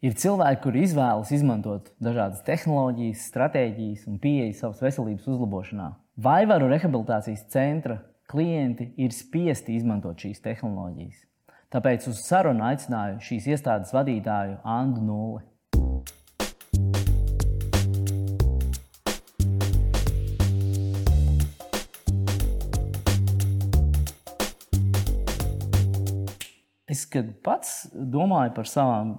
Ir cilvēki, kuri izvēlas izmantot dažādas tehnoloģijas, stratēģijas un pieejas savas veselības uzlabošanā. Vaivaru rehabilitācijas centra klienti ir spiesti izmantot šīs tehnoloģijas. Tāpēc uz sarunu aicināju šīs iestādes vadītāju Andu Nulli. Es, pats domāju par savām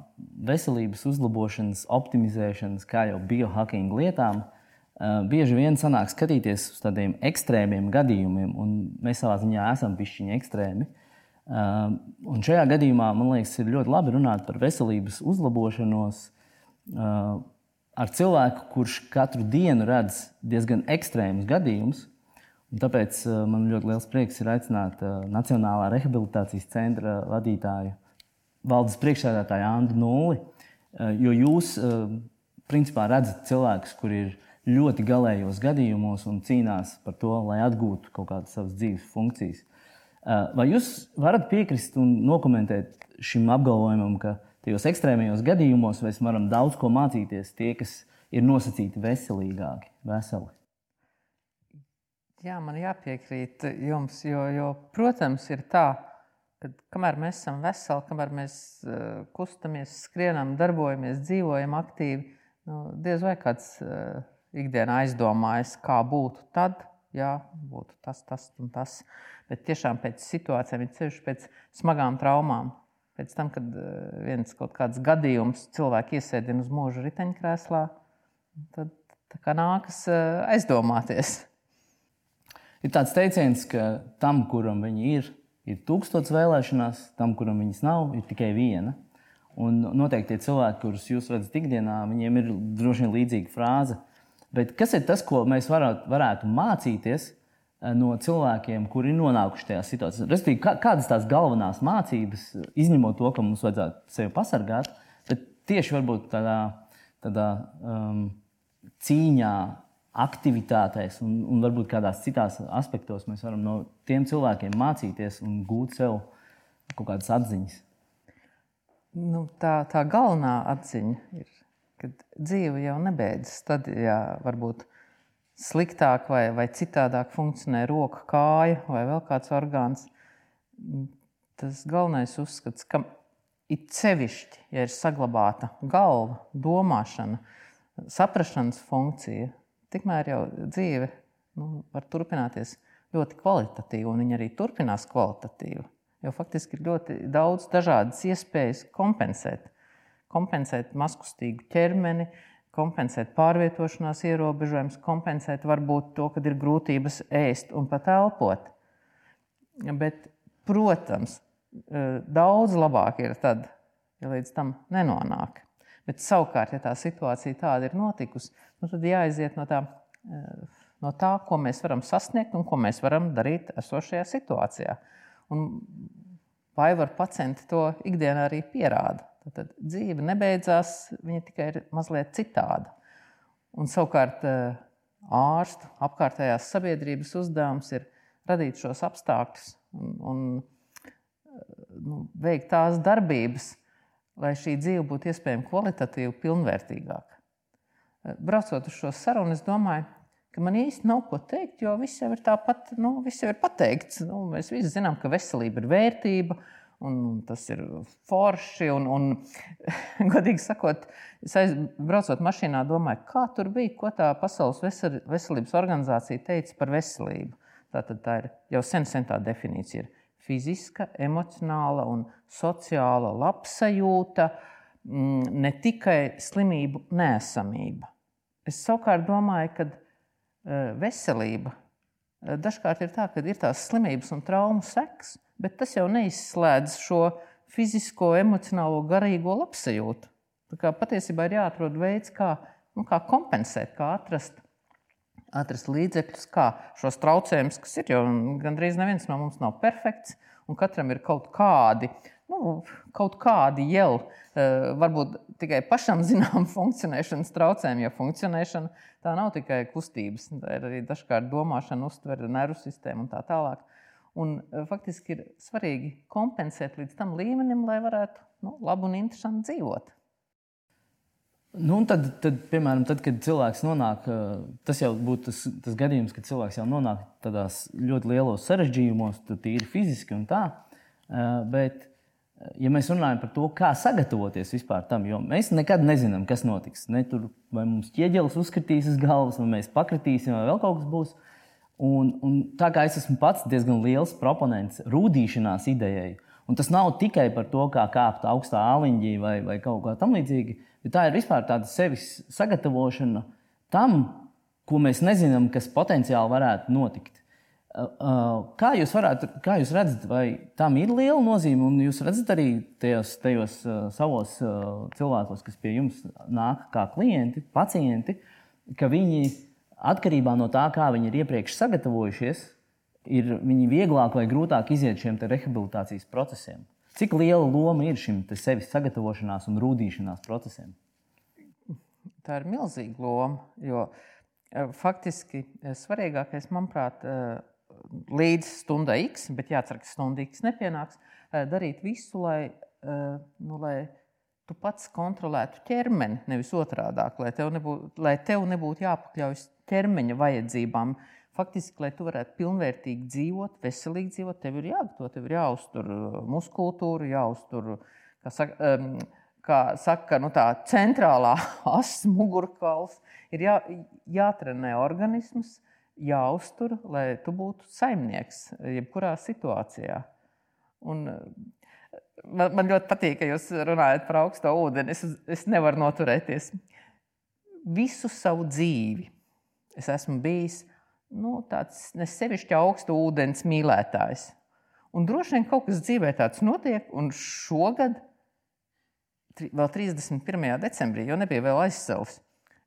veselības uzlabošanas, optimizēšanas, kā jau biohacking lietām, eh, bieži vien sanāk skatīties uz tādiem ekstrēmiem gadījumiem, un mēs savā ziņā esam pišķiņi ekstrēmi. Eh, un šajā gadījumā man liekas, ir ļoti labi runāt par veselības uzlabošanos eh, ar cilvēku, kurš katru dienu redz diezgan ekstrēmus gadījumus. Tāpēc uh, man ļoti liels prieks ir aicināt uh, Nacionālā rehabilitācijas centra vadītāju, valdes priekšsēdētāju Andu Nulli. Uh, jo jūs principā redzat cilvēkus, kuri ir ļoti galējos gadījumos un cīnās par to, lai atgūtu kaut kādas savas dzīves funkcijas. Vai jūs varat piekrist un nokomentēt šim apgalvojumam, ka tajos ekstrēmajos gadījumos mēs varam daudz ko mācīties tie, kas ir nosacīti veselīgāki, veseli? Jā, man jāpiekrīt jums, jo, jo protams, ir tā, ka kamēr mēs esam veseli, kamēr mēs uh, kustamies, skrienam, darbojamies, dzīvojam aktīvi, nu, diez vai kāds uh, ikdienā aizdomājas, kā būtu tad, ja būtu tas, tas un tas. Bet tiešām pēc situācijām, ceļš pēc smagām traumām. Pēc tam, kad uh, viens kaut kāds gadījums cilvēku iesēdina uz mūža riteņkrēslā, tad nākas aizdomāties Ir tāds teiciens, ka tam, kuram viņi ir, ir tūkstots vēlēšanās, tam, kuram viņas nav, ir tikai viena. Un noteikti tie cilvēki, kurus jūs redzat ikdienā, viņiem ir droši vien līdzīga frāze. Bet kas ir tas, ko mēs varētu, varētu mācīties eh, no cilvēkiem, kuri ir nonākuši tajā situācijā? Respektīvi, kādas tās galvenās mācības, izņemot to, ka mums vajadzētu sevi pasargāt, bet tieši tādā, tādā um, cīņā aktivitātēs un, un varbūt kādās citās aspektos mēs varam no tiem cilvēkiem mācīties un gūt sev kaut kādas atziņas. Nu, tā, tā galvenā atziņa ir, ka dzīve jau nebeidzas. Tad, ja varbūt sliktāk vai, vai citādāk funkcionē roka, kāja vai vēl kāds orgāns, tas galvenais uzskats, ka it sevišķi, ja ir saglabāta galva, domāšana, saprašanas funkcija, tikmēr jau dzīve nu, var turpināties ļoti kvalitatīvi, un viņa arī turpinās kvalitatīvi. Jo faktiski ir ļoti daudz dažādas iespējas kompensēt. Kompensēt maskustīgu ķermeni, kompensēt pārvietošanās ierobežojumus, kompensēt varbūt to, kad ir grūtības ēst un pat elpot. Bet, protams, eh, daudz labāk ir tad, ja līdz tam nenonāk. Bet savukārt, ja tā situācija tāda ir notikusi, nu, tad jāiziet no tā, eh, no tā, ko mēs varam sasniegt un ko mēs varam darīt esošajā situācijā. Un Vaivaru pacienti to ikdienā arī pierāda. Tad dzīve nebeidzās, viņa tikai ir mazliet citāda. Un savukārt eh, ārstu, apkārtējās sabiedrības uzdevums ir radīt šos apstākļus un, un eh, nu, veikt tās darbības, lai šī dzīve būtu iespējami kvalitatīvi pilnvērtīgāka. Braucot uz šo sarunu, es domāju, ka man īsti nav ko teikt, jo viss jau ir tāpat, nu, viss jau ir pateikts. Nu, mēs visi zinām, ka veselība ir vērtība. Un tas ir forši. Un, un, godīgi sakot, es braucot mašīnā, domāju, kā tur bija, ko tā Pasaules veselības organizācija teica par veselību. Tā, tā ir jau sen, sen tā definīcija. Ir fiziska, emocionāla un sociāla labsajūta, mm, ne tikai slimību nēsamība. Es savukārt domāju, ka e, veselība e, dažkārt ir tā, ka ir tās slimības un traumu seks, bet tas jau neizslēdz šo fizisko, emocionālo, garīgo labsajūtu. Tā kā patiesībā ir jāatrod veids, kā, nu, kā kompensēt, kā atrast atrast līdzekļus, kā šos traucējumus, kas ir, jo gandrīz neviens no mums nav perfekts, un katram ir kaut kādi, nu, kaut kādi jau eh, varbūt tikai pašam zinām funkcionēšanas traucējumi, jo funkcionēšana tā nav tikai kustības, tā ir arī dažkārt domāšana, uztvere, nervu sistēma un tā tālāk. Un, eh, faktiski ir svarīgi kompensēt līdz tam līmenim, lai varētu nu, labi un interesanti dzīvot. Nu, tad, tad, piemēram, tad, kad cilvēks nonāk, tas jau būtu tas, tas gadījums, kad cilvēks jau nonāk tādās ļoti lielos sarežģījumos, tad tīri fiziski un tā. Bet, ja mēs runājam par to, kā sagatavoties vispār tam, jo mēs nekad nezinām, kas notiks. Ne, tur, vai mums ķieģelis uzkritīs uz galvas, vai mēs pakritīsim, vai vēl kaut kas būs. Un, un tā kā es esmu pats diezgan liels proponents rūtīšanās idejai, un tas nav tikai par to, kā kāpt augstā āliņģī vai, vai kaut kā tamlīdzīga Bet tā ir vispār tāda sevis sagatavošana tam, ko mēs nezinām, kas potenciāli varētu notikt. Kā jūs, varētu, kā jūs redzat, vai tam ir liela nozīme? Un jūs redzat arī tajos, tajos savos cilvēkos, kas pie jums nāk kā klienti, pacienti, ka viņi atkarībā no tā, kā viņi ir iepriekš sagatavojušies, ir viņi vieglāk vai grūtāk iziet šiem rehabilitācijas procesiem. Cik liela loma ir šim sevis sagatavošanās un rūtīšanās procesam? Tā ir milzīga loma. Jo eh, faktiski eh, svarīgākais, manuprāt, eh, līdz stundai X, bet jācer, ka stunda X nepienāks, darīt visu, lai, nu, lai tu pats kontrolētu ķermeni, nevis otrādi, lai tev nebūtu, lai tev nebūtu jāpakļaujas ķermeņa vajadzībām. Uh, Faktiski, lai tu varētu pilnvērtīgi dzīvot, veselīgi dzīvot, tev ir jāgatavo, tev ir jāuztur uh, muskultūra, jāuztur, kā saka, um, kā saka nu tā centrālā asa, mugurkauls. Ir jā, jātrenē organisms, jāuztur, lai tu būtu saimnieks jebkurā situācijā. Un, uh, man, man ļoti patīk, ka jūs runājat par augsto ūdeni. Es, es nevaru noturēties. Visu savu dzīvi es esmu bijis nu, tāds nesevišķi augstu ūdens mīlētājs. Un droši vien kaut kas dzīvē tāds notiek, un šogad, vēl 31. decembrī, jo nebija vēl aizsavs,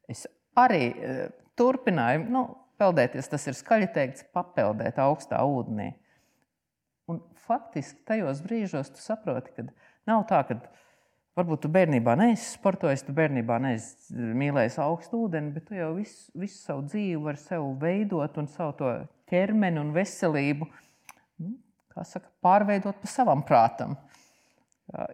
es arī uh, turpināju nu, peldēties. Tas ir skaļi teikts, papeldēt augstā ūdenī. Un faktiski tajos brīžos tu saproti, ka nav tā, ka Varbūt tu bērnībā neesi sportojis, tu bērnībā neesi mīlējis augstu ūdeni, bet tu jau visu, visu savu dzīvi vari sev veidot un savu ķermeni un veselību nu, saka, pārveidot pa savam prātam.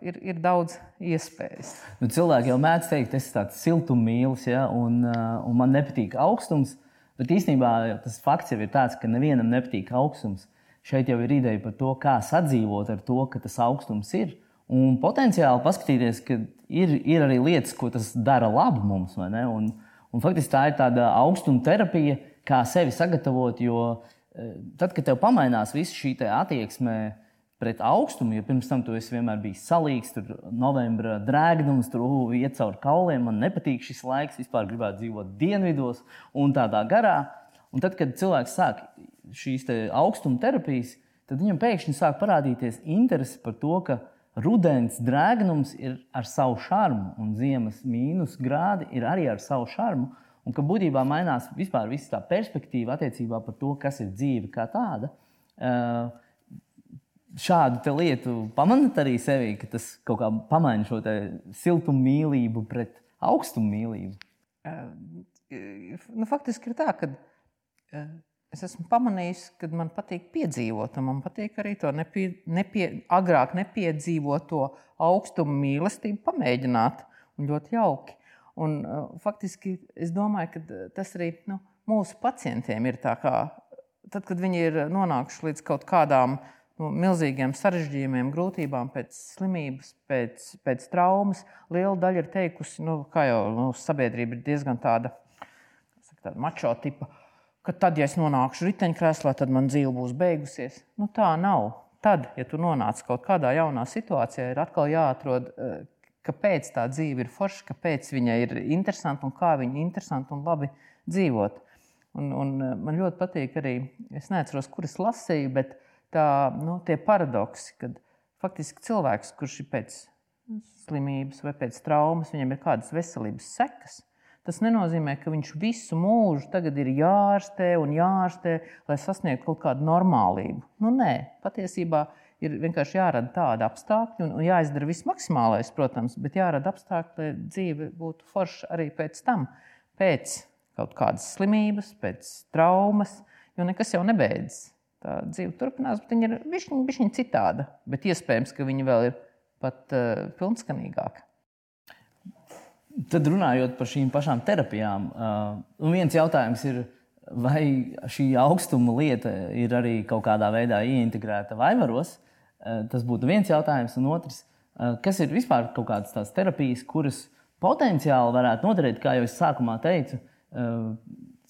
Ir, ir daudz iespējas. Nu, cilvēki jau mēdz teikt, es esmu tāds siltummīlis, ja, un, un man nepatīk augstums. Bet īstenībā tas fakts jau ir tāds, ka nevienam nepatīk augstums. Šeit jau ir ideja par to, kā sadzīvot ar to, ka tas augstums ir. Un potenciāli paskatīties, ka ir, ir arī lietas, ko tas dara labi mums. Un, un faktiski tā ir tāda augstuma terapija, kā sevi sagatavot. Jo e, tad, kad tev pamainās visa šī attieksme pret augstumu, jo pirms tam tu vienmēr biji salīgs, tur novembra drēgnums, tur uh, iet cauri kauliem, man nepatīk šis laiks, vispār gribētu dzīvot dienvidos un tādā garā. Un tad, kad cilvēks sāk šīs augstuma terapijas, tad viņam pēkšņi sāk parādīties interese par to, ka Rudens drēgnums ir ar savu šarmu, un ziemas mīnus grādi ir arī ar savu šarmu. Un ka būtībā mainās vispār tā perspektīva attiecībā par to, kas ir dzīve kā tāda. Eh, šādu lietu pamanāt arī sevī, ka tas kaut kā pamaina šo siltumu mīlību pret augstumu mīlību. Eh, nu, faktiski ir tā, ka eh, es esmu pamanījis, ka man patīk piedzīvot, un man patīk arī to nepie, nepie, agrāk nepiedzīvoto augstumu mīlestību pamēģināt. Ļoti jauki. Un, uh, faktiski es domāju, ka tas arī nu, mūsu pacientiem ir tā, kā tad, kad viņi ir nonākuši līdz kaut kādām nu, milzīgiem sarežģījumiem, grūtībām pēc slimības, pēc, pēc traumas. Liela daļa ir teikusi, nu, ka jau nu, sabiedrība ir diezgan tāda, tāda mačo tipa ka tad, ja es nonākšu riteņkrēslā, tad man dzīve būs beigusies. Nu, tā nav. Tad, ja tu nonāc kaut kādā jaunā situācijā, ir atkal jāatrod, eh, kāpēc tā dzīve ir forša, kāpēc viņa ir interesanta un kā viņa ir interesanta un labi dzīvot. Un, un eh, man ļoti patīk arī, es neatceros, kur es lasīju, bet tā, nu, tie paradoksi, kad faktiski cilvēks, kurš ir pēc slimības vai pēc traumas, viņam ir kādas veselības sekas Tas nenozīmē, ka viņš visu mūžu tagad ir jārastē un jārastē, lai sasniegtu kaut kādu normālību. Nu, nē, patiesībā ir vienkārši jārada tāda apstākļa un, un jāizdara viss maksimālais, protams, bet jārada apstākļi, lai dzīve būtu forša arī pēc tam, pēc kaut kādas slimības, pēc traumas, jo nekas jau nebeidzas. Tā dzīve turpinās, bet viņa ir bišķiņa citāda, bet iespējams, ka viņa vēl ir pat uh, pilnskanīgāka. Tad runājot par šīm pašām terapijām, uh, viens jautājums ir, vai šī augstuma lieta ir arī kaut kādā veidā ieintegrēta vaivaros. Uh, tas būtu viens jautājums, un otrs, uh, kas ir vispār kaut kādas tādas terapijas, kuras potenciāli varētu noderēt, kā jau es sākumā teicu, uh,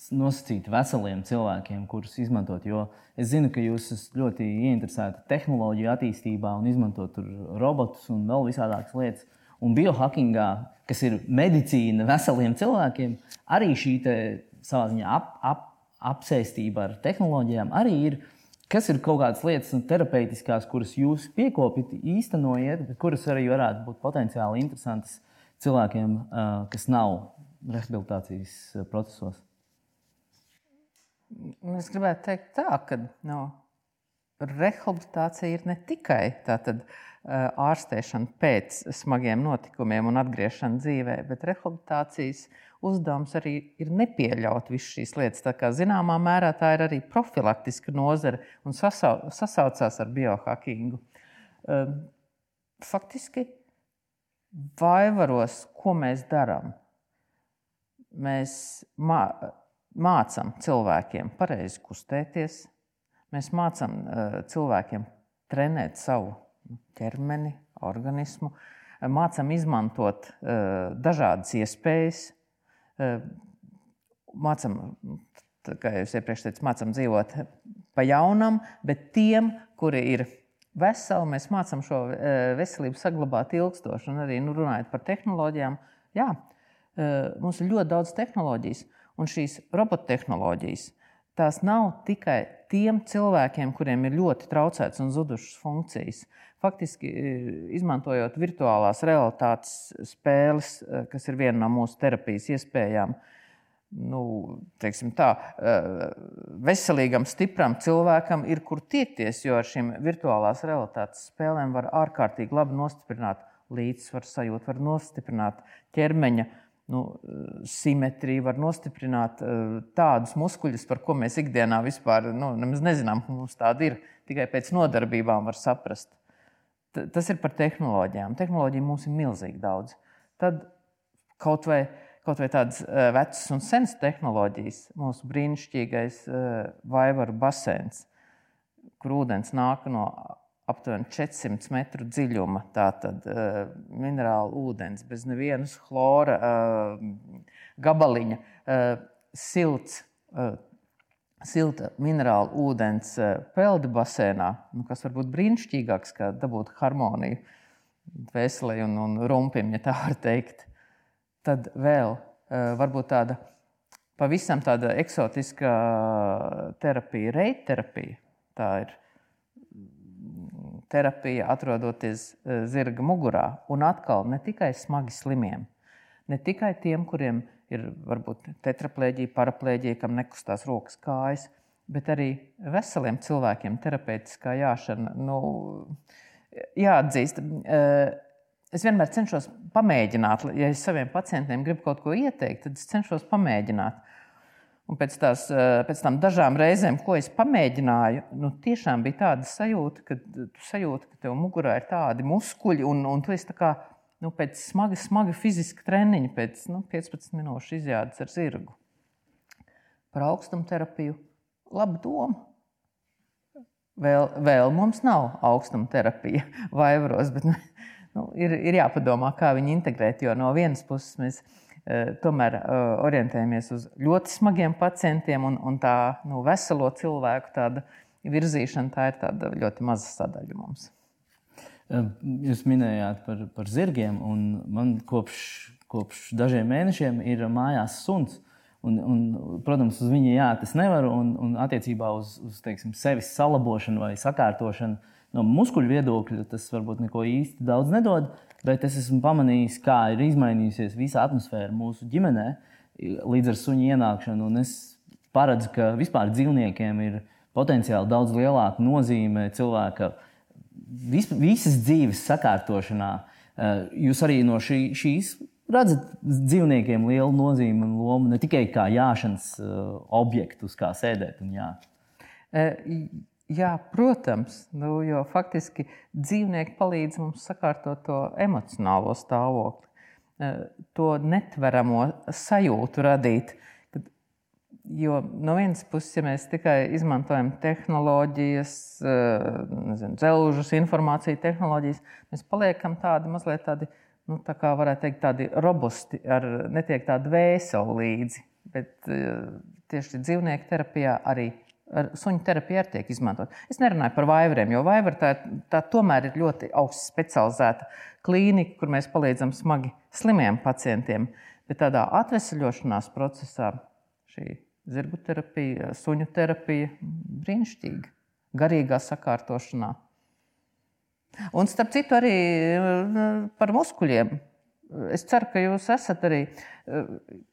nosacīt veseliem cilvēkiem, kurus izmantot. Jo es zinu, ka jūs esat ļoti ieinteresēti tehnoloģiju attīstībā un izmantot robotus un vēl visādākas lietas. Un biohackingā, kas ir medicīna veseliem cilvēkiem, arī šī savā ziņā ap, ap, apsēstība ar tehnoloģijām arī ir. Kas ir kaut kādas lietas, nu, terapeitiskās, kuras jūs piekopjat, īstenojat, bet kuras arī varētu būt potenciāli interesantas cilvēkiem, kas nav rehabilitācijas procesos? Nu, es gribētu teikt, tā, ka no, rehabilitācija ir ne tikai tātad, ārstēšana pēc smagiem notikumiem un atgriešana dzīvē, bet rehabilitācijas uzdevums arī ir nepieļaut visas šīs lietas. Tā kā zināmā mērā tā ir arī profilaktiska nozare un sasau, sasaucās ar biohackingu. Faktiski, vaivaros, ko mēs darām? Mēs mācām cilvēkiem pareizi kustēties, mēs mācām uh, cilvēkiem trenēt savu ķermeni, organismu, mācām izmantot uh, dažādas iespējas, uh, mācām, kā jau iepriekš teicu, mācām dzīvot pa jaunam, bet tiem, kuri ir veseli, mēs mācām šo veselību saglabāt ilgstoši. Un arī nu, runājot par tehnoloģijām, jā, mums ir ļoti daudz tehnoloģijas. Un šīs robottehnoloģijas tās nav tikai tiem cilvēkiem, kuriem ir ļoti traucētas un zudušas funkcijas. Faktiski, e, izmantojot virtuālās realitātes spēles, e, kas ir viena no mūsu terapijas iespējām, nu, tā, e, veselīgam, stipram cilvēkam ir kur tiekties, jo ar šīm virtuālās realitātes spēlēm var ārkārtīgi labi nostiprināt līdzsvaru sajūtu, var nostiprināt ķermeņa nu, simetriju, var nostiprināt uh, tādus muskuļus, par ko mēs ikdienā vispār nu, nezinām, ka mums tādi ir. Tikai pēc nodarbībām var saprast. T tas ir par tehnoloģijām. Tehnoloģija mums ir milzīgi daudz. Tad kaut vai, kaut vai tādas uh, vecas un senas tehnoloģijas, mūsu brīnišķīgais uh, vaivaru basēns, kur ūdens nāk no aptuveni 400 metru dziļuma. Tātad uh, minerāla ūdens, bez nevienas chlora uh, gabaliņa, uh, silts. Uh, Silta minerāla ūdens peldi basēnā, nu, kas var būt brīnišķīgāks, kā dabūt harmoniju veselē un, un rumpim, ja tā var teikt. Tad vēl uh, varbūt tāda pavisam tāda eksotiska terapija, reiterapija. Tā ir terapija, atrodoties e, zirga mugurā. Un atkal ne tikai smagi slimiem, ne tikai tiem, kuriem ir varbūt tetraplēģija, paraplēģija, kam nekustās rokas, kājas, bet arī veseliem cilvēkiem terapeitiskā jāšana. Nu, jāatzīst, e, es vienmēr cenšos pamēģināt, ja es saviem pacientiem gribu kaut ko ieteikt, tad es cenšos pamēģināt. Un pēc, tās, eh, pēc tam dažām reizēm, ko es pamēģināju, nu, tiešām bija tāda sajūta, ka tu sajūti, ka tev mugurā ir tādi muskuļi, un, un tu esi kā, nu, pēc smaga, smaga fiziska treniņa, pēc nu, 15 minūšu izjādes ar zirgu. Par augstumterapiju laba doma. Vēl, vēl mums nav augstumterapija vaivaros, bet nu, ir, ir jāpadomā, kā viņu integrēt. Jo no vienas puses mēs Eh, tomēr eh, orientējamies uz ļoti smagiem pacientiem, un, un tā nu, veselo cilvēku virzīšana tā ir ļoti maza sadaļa mums. Eh, jūs minējāt par, par zirgiem, un man kopš, kopš dažiem mēnešiem ir mājās suns. Un, un, protams, uz viņa jā, tas nevar. Un, un attiecībā uz, uz teiksim, sevis salabošanu vai sakārtošanu no muskuļu viedokļa tas varbūt neko īsti daudz nedod. Uh, bet es esmu pamanījis, kā ir izmainījusies visa atmosfēra mūsu ģimenē līdz ar suņu ienākšanu. Es paredzu, ka vispār dzīvniekiem ir potenciāli daudz lielāka nozīme cilvēka vis, visas dzīves sakārtošanā. Eh, jūs arī no šī, šīs redzat dzīvniekiem lielu nozīmi un lomu ne tikai kā jāšanas eh, objektu, uz kā sēdēt un jā. Eh, Jā, protams, nu, jo faktiski dzīvnieki palīdz mums sakārtot to emocionālo stāvokli. to netveramo sajūtu radīt. Jo no vienas puses, ja mēs tikai izmantojam tehnoloģijas, nezinu, dzelžus, informāciju tehnoloģijas, mēs paliekam tādi mazliet tādi, nu, tā kā varētu teikt, tādi robusti, ar netiek tāda vēseli līdzi. Bet tieši dzīvnieku terapijā arī ar suņu terapiju arī tiek izmantot. Es nerunāju par vaivriem, jo vaivra tā, tā tomēr ir ļoti augsts specializēta klīnika, kur mēs palīdzam smagi slimiem pacientiem. Bet tādā atvesļošanās procesā šī zirgu terapija, suņu terapija brīnišķīga, garīgā sakārtošanā. Un starp citu, arī par muskuļiem. Es ceru, ka jūs esat arī.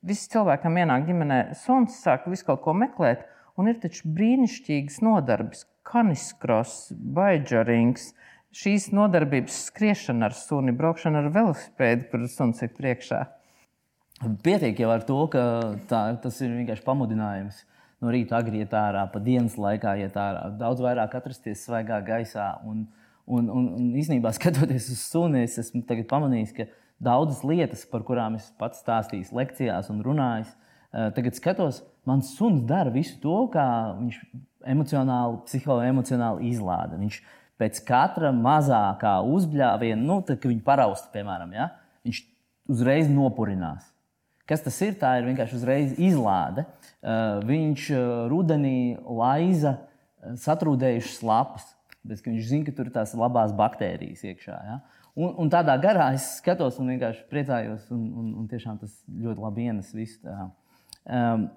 Visi cilvēkam ienāk ģimenē, suns sāk visu kaut ko meklēt, un ir taču brīnišķīgas nodarbes, kaniskros, baidžarings. Šīs nodarbības, skriešana ar suni, braukšana ar velosipēdu, kur suns ir priekšā. Pietiek jau ar to, ka tā, tas ir vienkārši pamudinājums. No rīta agri iet ārā, pa dienas laikā iet ārā, daudz vairāk atrasties svaigā gaisā. Un, un, un, un īsnībā, skatoties uz suni, es esmu pamanījis, ka daudzas lietas, par kurām es pats stāstīju lekcijās un runāju, eh, tagad skatos, mans suns dara visu to, kā viņš emocionāli, psihoemocionāli izlāda. Viņš pēc katra mazākā uzbļāviena, nu, tad, kad viņa parausta, piemēram, ja, viņš uzreiz nopurinās. Kas tas ir? Tā ir vienkārši uzreiz izlāde. Viņš rudenī laiza satrūdējušas lapas, bet viņš zina, ka tur ir tās labās baktērijas iekšā. Ja? Un, un tādā garā es skatos un vienkārši priecājos, un, un, un tiešām tas ļoti labi ienes visu. Tā. Um,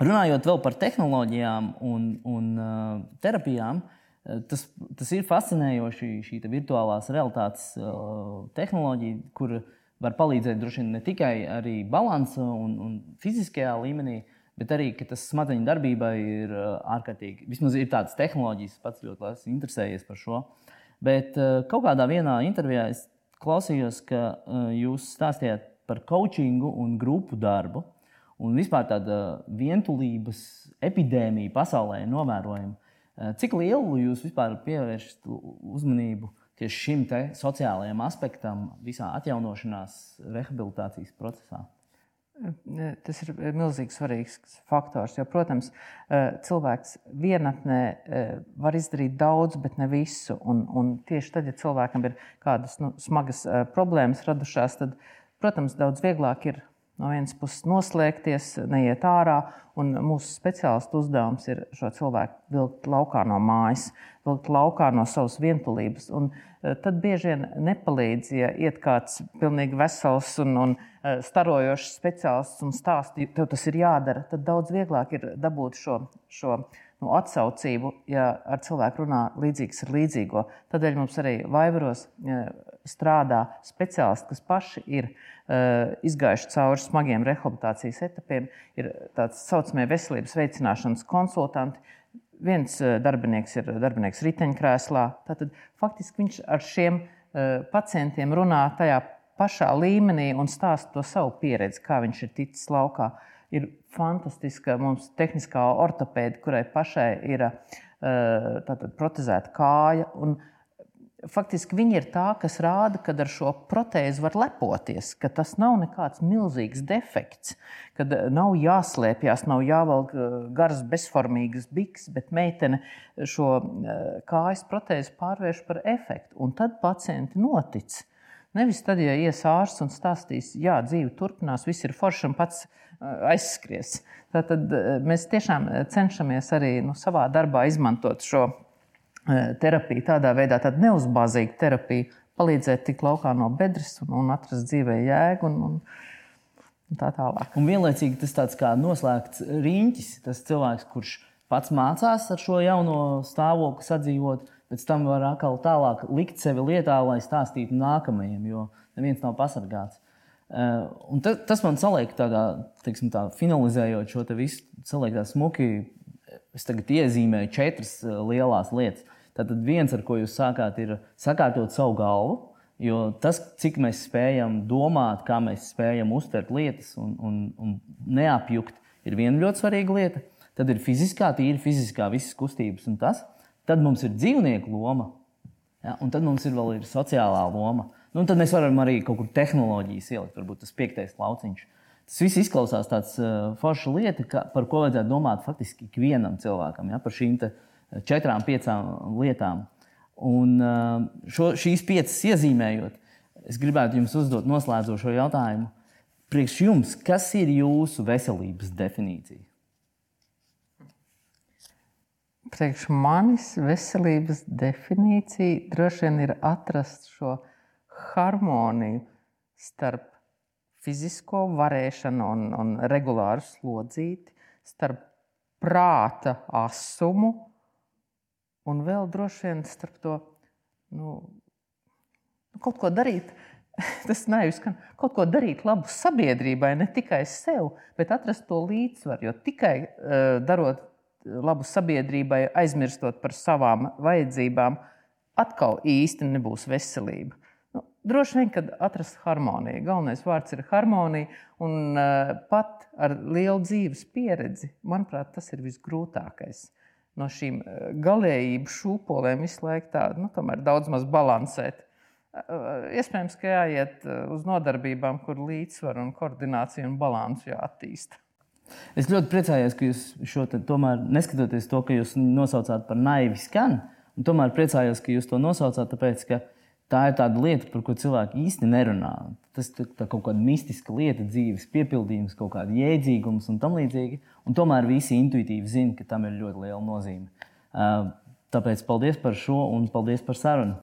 runājot vēl par tehnoloģijām un, un uh, terapijām, uh, tas, tas ir fascinējoši šī virtuālās realitātes uh, tehnoloģija, kur var palīdzēt droši vien ne tikai arī balansa un, un fiziskajā līmenī, bet arī tas smadzeņu darbībai ir uh, ārkārtīgi. Vismaz ir tādas tehnoloģijas, pats ļoti esmu interesējies par šo. Uh, Bet uh, kaut kādā intervijā es klausījos, ka uh, jūs stāstījāt par coachingu un grupu darbu. Un vispār tāda vientulības epidēmija pasaulē ir novērojama. Uh, cik lielu jūs vispār pievēršat uzmanību tieši šim sociālajam aspektam visā atjaunošanās, rehabilitācijas procesā? Tas ir milzīgi svarīgs faktors. Jo, protams, eh, cilvēks vienatnē eh, var izdarīt daudz, bet ne visu. Un, un tieši tad, ja cilvēkam ir kādas nu, smagas eh, problēmas radušās, tad, protams, daudz vieglāk ir no vienas puses noslēgties, neiet ārā. Mūsu speciālistu uzdevums ir šo cilvēku vilkt laukā no mājas, vilkt laukā no savas vientulības. Un tad bieži vien nepalīdz, ja iet kāds pilnīgi vesels un, un Eh, starojošs speciālists un stāsta, tev tas ir jādara, tad daudz vieglāk ir dabūt šo, šo nu, atsaucību, ja ar cilvēku runā līdzīgs ar līdzīgo. Tādēļ mums arī Vaivaros strādā speciālisti, kas paši ir uh, izgājuši cauri smagiem rehabilitācijas etapiem, ir tāds saucamie veselības veicināšanas konsultanti. Viens darbinieks ir darbinieks riteņkrēslā. Tātad faktiski viņš ar šiem uh, pacientiem runā tajā pašā līmenī un stāsta to savu pieredzi, kā viņš ir ticis laukā. Ir fantastiska mums tehniskā ortopēda, kurai pašai ir uh, protezēta kāja. Un, faktiski viņi ir tā, kas rāda, ka ar šo protēzi var lepoties, ka tas nav nekāds milzīgs defekts, ka nav jāslēpjas, nav jāvelk uh, garas, bezformīgas biks, bet meitene šo kājas protēzi pārvērš par efektu. Un tad pacienti notic. Nevis tad, ja ies ārsts un stāstīs, jā, dzīve turpinās, viss ir forši un pats aizskries. Tad mēs tiešām cenšamies arī nu, savā darbā izmantot šo terapiju tādā veidā, tādu neuzbāzīgu terapiju, palīdzēt tikt laukā no bedres un, un atrast dzīvē jēgu. Un, un, Tā tālāk. Un vienlaicīgi tas tāds kā noslēgts riņķis, tas cilvēks, kurš pats mācās ar šo jauno stāvokli sadzīvot, pēc tam var atkal tālāk likt sevi lietā, lai stāstītu nākamajiem, jo neviens nav pasargāts. Uh, ta, tas man saliek tādā, teiksim, tā, finalizējot šo te visu, saliek tā smuki. Es tagad iezīmēju četras uh, lielas lietas. Tātad viens, ar ko jūs sākāt, ir sakārtot savu galvu. Jo tas, cik mēs spējam domāt, kā mēs spējam uztvert lietas un, un, un neapjukt, ir viena ļoti svarīga lieta. Tad ir fiziskā, tīri fiziskā, visas kustības un tas. Tad mums ir dzīvnieku loma, ja, un tad mums ir vēl ir sociālā loma. Nu, tad mēs varam arī kaut kur tehnoloģijas ielikt, varbūt tas piektais lauciņš. Tas viss izklausās tāds uh, forša lieta, ka, par ko vajadzētu domāt faktiski ikvienam cilvēkam, ja, par šīm četrām, piecām lietām. Un uh, šo, šīs piecas iezīmējot, es gribētu jums uzdot noslēdzošo jautājumu. Priekš jums, kas ir jūsu veselības definīcija? Priekš manis veselības definīcija droši vien ir atrast šo harmoniju starp fizisko varēšanu un, un regulāru slodzīti, starp prāta asumu un vēl droši vien starp to nu, kaut ko darīt. Tas neizskan kaut ko darīt labu sabiedrībai, ne tikai sev, bet atrast to līdzsvaru. Jo tikai uh, darot labu sabiedrībai, aizmirstot par savām vajadzībām, atkal īsti nebūs veselība. Nu, droši vien, kad atrast harmoniju. Galvenais vārds ir harmonija, un uh, pat ar lielu dzīves pieredzi, manuprāt, tas ir visgrūtākais. No šīm uh, galējību šūpolēm visu laiku tādu nu, daudz maz balansēt. Uh, iespējams, ka jāiet uz nodarbībām, kur līdzsvaru, un koordināciju un balansu jāattīsta. Es ļoti priecājos, ka jūs šo te, tomēr, neskatoties to, ka jūs nosaucāt par naivi skan, tomēr priecājos, ka jūs to nosaucāt, tāpēc, ka tā ir tāda lieta, par ko cilvēki īsti nerunā. Tas ir kaut kāda mistiska lieta, dzīves piepildījums, kaut kāda jēdzīgums un tam līdzīgi. Un tomēr visi intuitīvi zina, ka tam ir ļoti liela nozīme. Tāpēc paldies par šo un paldies par sarunu.